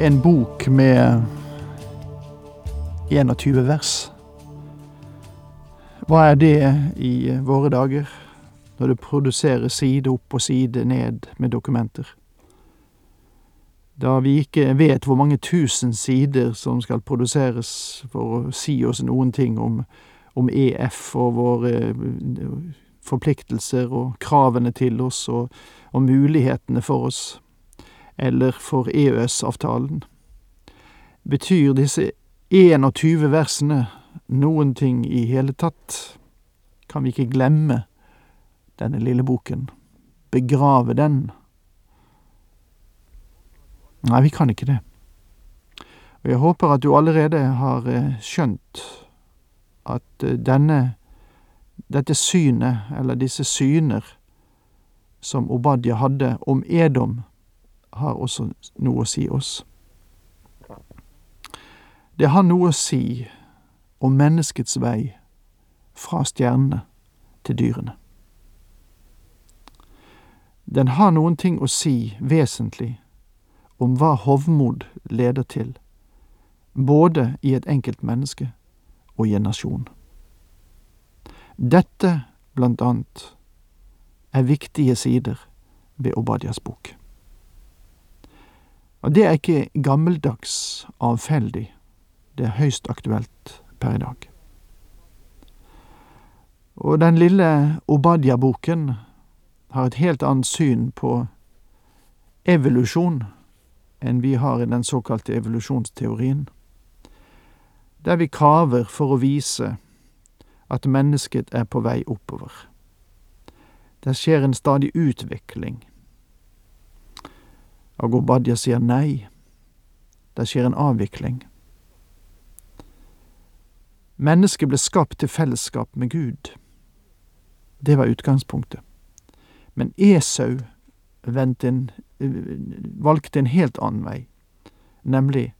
En bok med 21 vers. Hva er det i våre dager, når det produseres side opp og side ned med dokumenter? Da vi ikke vet hvor mange tusen sider som skal produseres for å si oss noen ting om, om EF og våre forpliktelser og kravene til oss og, og mulighetene for oss, eller for EØS-avtalen. Betyr disse 21 versene noen ting i hele tatt? Kan vi ikke glemme denne lille boken? Begrave den? Nei, vi kan ikke det. Og jeg håper at du allerede har skjønt at denne, dette synet, eller disse syner, som Obadja hadde om Edom, har også noe å si oss. Det har noe å si om menneskets vei fra stjernene til dyrene. Den har noen ting å si vesentlig om hva hovmod leder til, både i et enkelt menneske og i en nasjon. Dette, blant annet, er viktige sider ved Obadias bok. Og det er ikke gammeldags avfeldig, det er høyst aktuelt per i dag. Og den lille Obadia-boken har et helt annet syn på evolusjon enn vi har i den såkalte evolusjonsteorien, der vi kaver for å vise at mennesket er på vei oppover. Det skjer en stadig utvikling. Og Obadja sier nei, det skjer en avvikling. Mennesket ble skapt til fellesskap med Gud. Det var utgangspunktet. Men Esau en, valgte en helt annen vei, nemlig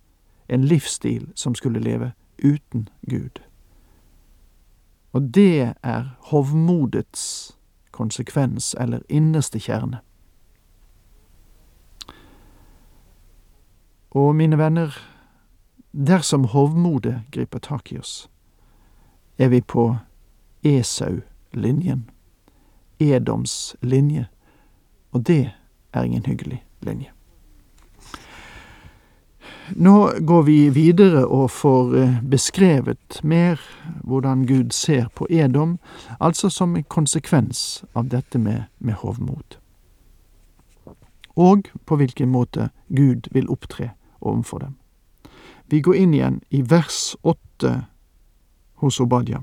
en livsstil som skulle leve uten Gud. Og det er hovmodets konsekvens, eller innerste kjerne. Og mine venner, dersom hovmodet griper tak i oss, er vi på Esau-linjen, Edoms linje, og det er ingen hyggelig linje. Nå går vi videre og får beskrevet mer hvordan Gud ser på Edom, altså som en konsekvens av dette med, med hovmod. Og på hvilken måte Gud vil opptre overfor dem. Vi går inn igjen i vers åtte hos Obadja.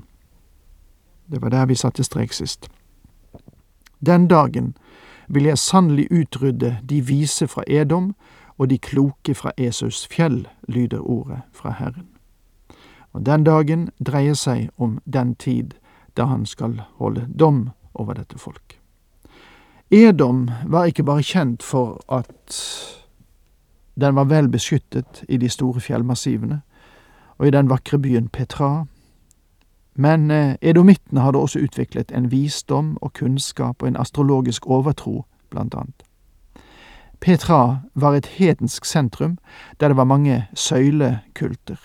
Det var der vi satte strek sist. Den dagen vil jeg sannelig utrydde de vise fra Edom og de kloke fra Esaus fjell, lyder ordet fra Herren. Og den dagen dreier seg om den tid da han skal holde dom over dette folk. Edom var ikke bare kjent for at den var vel beskyttet i de store fjellmassivene og i den vakre byen Petra, men edomittene hadde også utviklet en visdom og kunnskap og en astrologisk overtro, blant annet. Petra var et hedensk sentrum der det var mange søylekulter.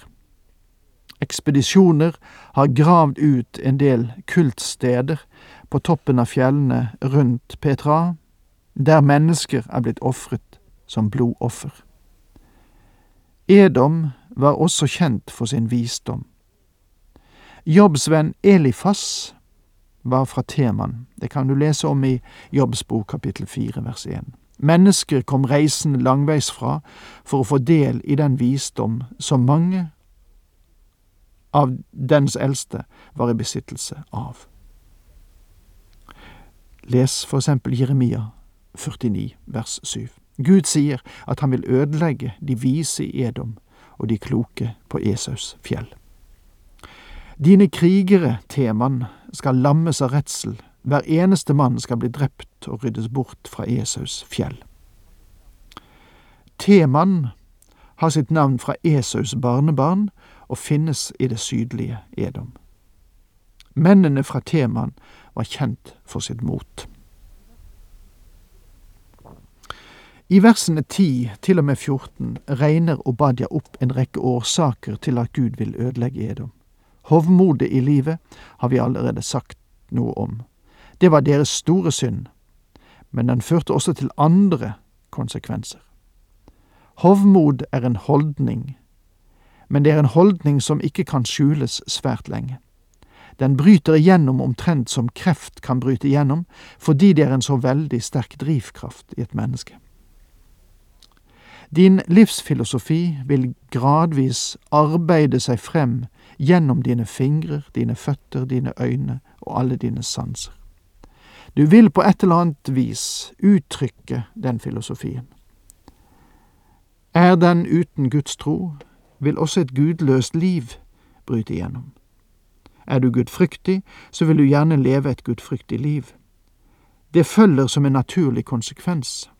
Ekspedisjoner har gravd ut en del kultsteder på toppen av fjellene rundt Petra, der mennesker er blitt ofret som blodoffer. Edom var også kjent for sin visdom. Jobbs venn Elifas var fra Teman, det kan du lese om i Jobbs bok kapittel fire vers én. Mennesker kom reisende langveisfra for å få del i den visdom som mange av dens eldste var i besittelse av. Les for eksempel Jeremia 49 vers 7. Gud sier at han vil ødelegge de vise i Edom og de kloke på Esaus fjell. Dine krigere, Teman, skal lammes av redsel, hver eneste mann skal bli drept og ryddes bort fra Esaus fjell. Teman har sitt navn fra Esaus barnebarn og finnes i det sydlige Edom. Mennene fra Teman var kjent for sitt mot. I versene 10 til og med 14 regner Obadja opp en rekke årsaker til at Gud vil ødelegge Edom. Hovmodet i livet har vi allerede sagt noe om. Det var deres store synd, men den førte også til andre konsekvenser. Hovmod er en holdning, men det er en holdning som ikke kan skjules svært lenge. Den bryter igjennom omtrent som kreft kan bryte igjennom, fordi det er en så veldig sterk drivkraft i et menneske. Din livsfilosofi vil gradvis arbeide seg frem gjennom dine fingrer, dine føtter, dine øyne og alle dine sanser. Du vil på et eller annet vis uttrykke den filosofien. Er den uten Guds tro, vil også et gudløst liv bryte igjennom. Er du gudfryktig, så vil du gjerne leve et gudfryktig liv. Det følger som en naturlig konsekvens.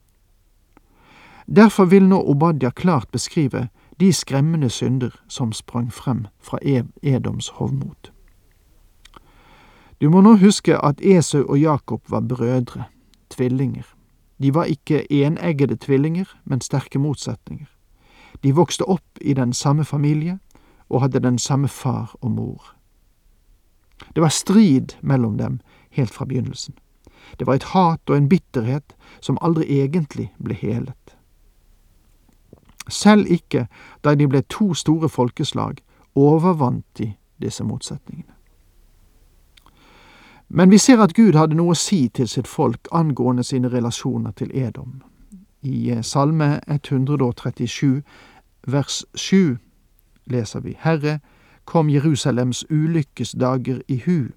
Derfor vil nå Obadja klart beskrive de skremmende synder som sprang frem fra Edoms hovmot. Du må nå huske at Esau og Jakob var brødre, tvillinger. De var ikke eneggede tvillinger, men sterke motsetninger. De vokste opp i den samme familie og hadde den samme far og mor. Det var strid mellom dem helt fra begynnelsen. Det var et hat og en bitterhet som aldri egentlig ble helet. Selv ikke da de ble to store folkeslag, overvant de disse motsetningene. Men vi ser at Gud hadde noe å si til sitt folk angående sine relasjoner til Edom. I eh, Salme 137 vers 7 leser vi Herre, kom Jerusalems ulykkesdager i hu,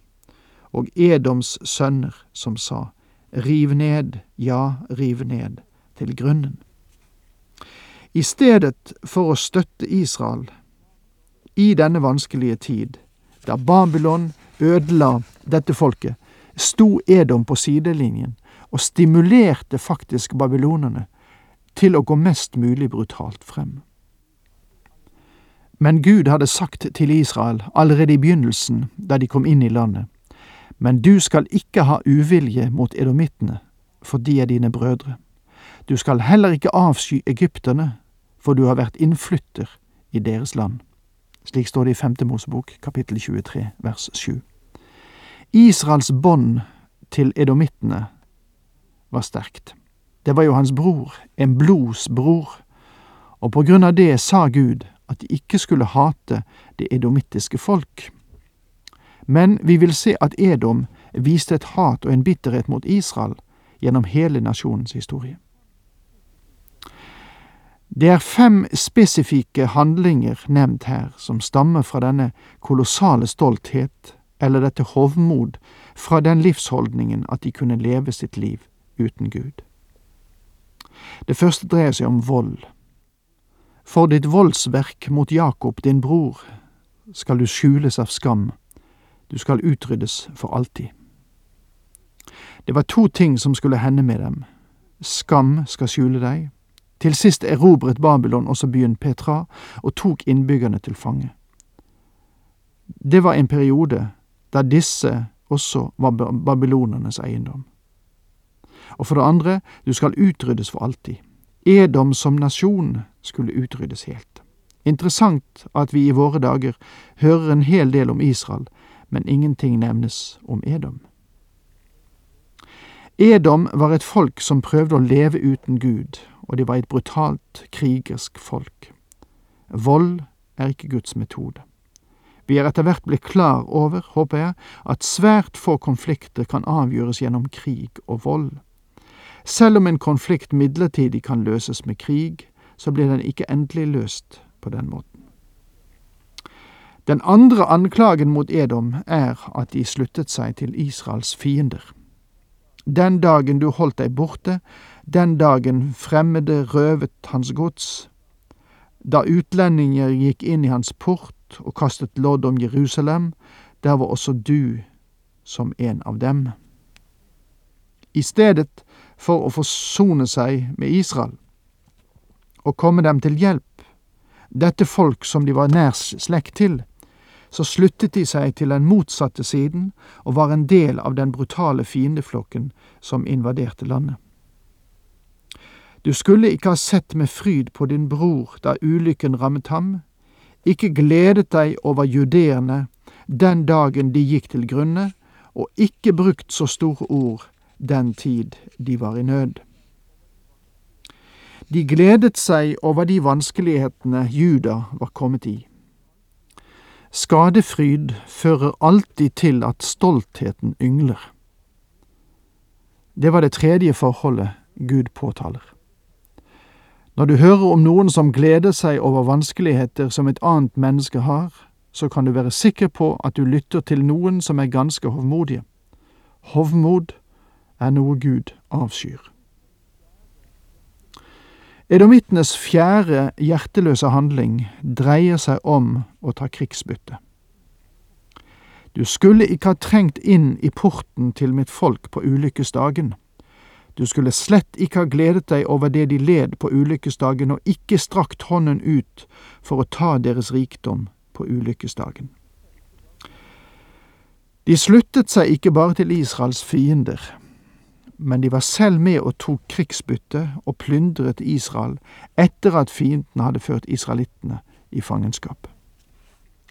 og Edoms sønner som sa, riv ned, ja, riv ned, til grunnen. I stedet for å støtte Israel i denne vanskelige tid, da Babylon ødela dette folket, sto Edom på sidelinjen og stimulerte faktisk babylonerne til å gå mest mulig brutalt frem. Men Gud hadde sagt til Israel allerede i begynnelsen, da de kom inn i landet, men du skal ikke ha uvilje mot edomittene, for de er dine brødre. Du skal heller ikke avsky egypterne, for du har vært innflytter i deres land. Slik står det i Femte Mosebok, kapittel 23, vers 7. Israels bånd til edomittene var sterkt. Det var jo hans bror, en blods bror, og på grunn av det sa Gud at de ikke skulle hate det edomittiske folk. Men vi vil se at Edom viste et hat og en bitterhet mot Israel gjennom hele nasjonens historie. Det er fem spesifikke handlinger nevnt her som stammer fra denne kolossale stolthet eller dette hovmod fra den livsholdningen at de kunne leve sitt liv uten Gud. Det første dreier seg om vold. For ditt voldsverk mot Jakob, din bror, skal du skjules av skam, du skal utryddes for alltid. Det var to ting som skulle hende med dem. Skam skal skjule deg, til sist erobret Babylon også byen Petra og tok innbyggerne til fange. Det var en periode da disse også var babylonernes eiendom. Og for det andre, du skal utryddes for alltid. Edom som nasjon skulle utryddes helt. Interessant at vi i våre dager hører en hel del om Israel, men ingenting nevnes om Edom. Edom var et folk som prøvde å leve uten Gud, og de var et brutalt, krigersk folk. Vold er ikke Guds metode. Vi er etter hvert blitt klar over, håper jeg, at svært få konflikter kan avgjøres gjennom krig og vold. Selv om en konflikt midlertidig kan løses med krig, så blir den ikke endelig løst på den måten. Den andre anklagen mot Edom er at de sluttet seg til Israels fiender. Den dagen du holdt deg borte, den dagen fremmede røvet hans gods, da utlendinger gikk inn i hans port og kastet lodd om Jerusalem, der var også du som en av dem. I stedet for å forsone seg med Israel og komme dem til hjelp, dette folk som de var nær slekt til, så sluttet de seg til den motsatte siden og var en del av den brutale fiendeflokken som invaderte landet. Du skulle ikke ha sett med fryd på din bror da ulykken rammet ham, ikke gledet deg over judeerne den dagen de gikk til grunne, og ikke brukt så store ord den tid de var i nød. De gledet seg over de vanskelighetene Juda var kommet i. Skadefryd fører alltid til at stoltheten yngler. Det var det tredje forholdet Gud påtaler. Når du hører om noen som gleder seg over vanskeligheter som et annet menneske har, så kan du være sikker på at du lytter til noen som er ganske hovmodige. Hovmod er noe Gud avskyr. Edomittenes fjerde hjerteløse handling dreier seg om å ta krigsbytte. Du skulle ikke ha trengt inn i porten til mitt folk på ulykkesdagen. Du skulle slett ikke ha gledet deg over det de led på ulykkesdagen, og ikke strakt hånden ut for å ta deres rikdom på ulykkesdagen. De sluttet seg ikke bare til Israels fiender, men de var selv med og tok krigsbytte og plyndret Israel etter at fienden hadde ført israelittene i fangenskap.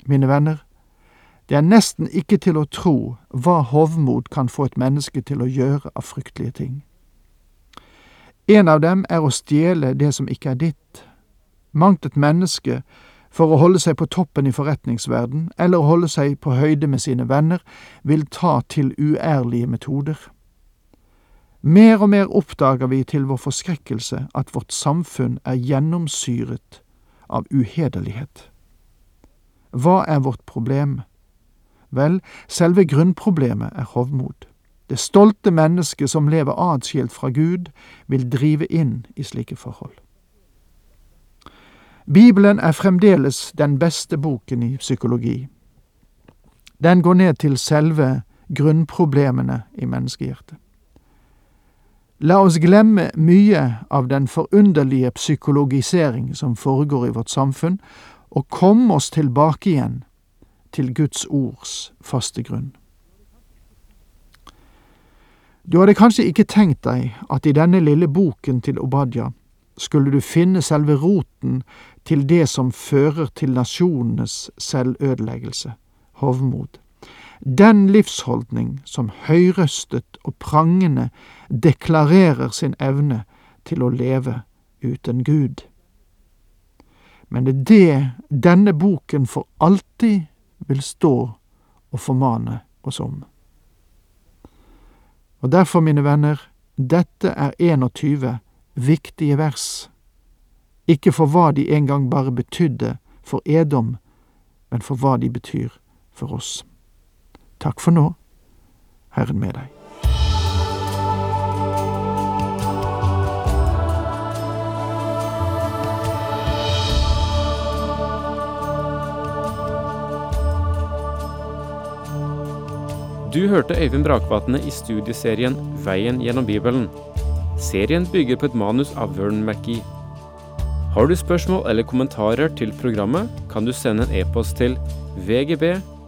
Mine venner, det er nesten ikke til å tro hva hovmod kan få et menneske til å gjøre av fryktelige ting. En av dem er å stjele det som ikke er ditt. Mangt et menneske, for å holde seg på toppen i forretningsverden, eller å holde seg på høyde med sine venner, vil ta til uærlige metoder. Mer og mer oppdager vi til vår forskrekkelse at vårt samfunn er gjennomsyret av uhederlighet. Hva er vårt problem? Vel, selve grunnproblemet er hovmod. Det stolte mennesket som lever atskilt fra Gud, vil drive inn i slike forhold. Bibelen er fremdeles den beste boken i psykologi. Den går ned til selve grunnproblemene i menneskehjertet. La oss glemme mye av den forunderlige psykologisering som foregår i vårt samfunn, og komme oss tilbake igjen til Guds ords faste grunn. Du hadde kanskje ikke tenkt deg at i denne lille boken til Obadja skulle du finne selve roten til det som fører til nasjonenes selvødeleggelse, hovmod. Den livsholdning som høyrøstet og prangende deklarerer sin evne til å leve uten Gud. Men det er det denne boken for alltid vil stå og formane oss om. Og derfor, mine venner, dette er 21 viktige vers, ikke for hva de en gang bare betydde for Edom, men for hva de betyr for oss. Takk for nå, Herren med deg. Du hørte Øyvind Brakvatne i studieserien Veien gjennom Bibelen. Serien bygger på et manus av Vern McGee. Har du spørsmål eller kommentarer til programmet, kan du sende en e-post til vgb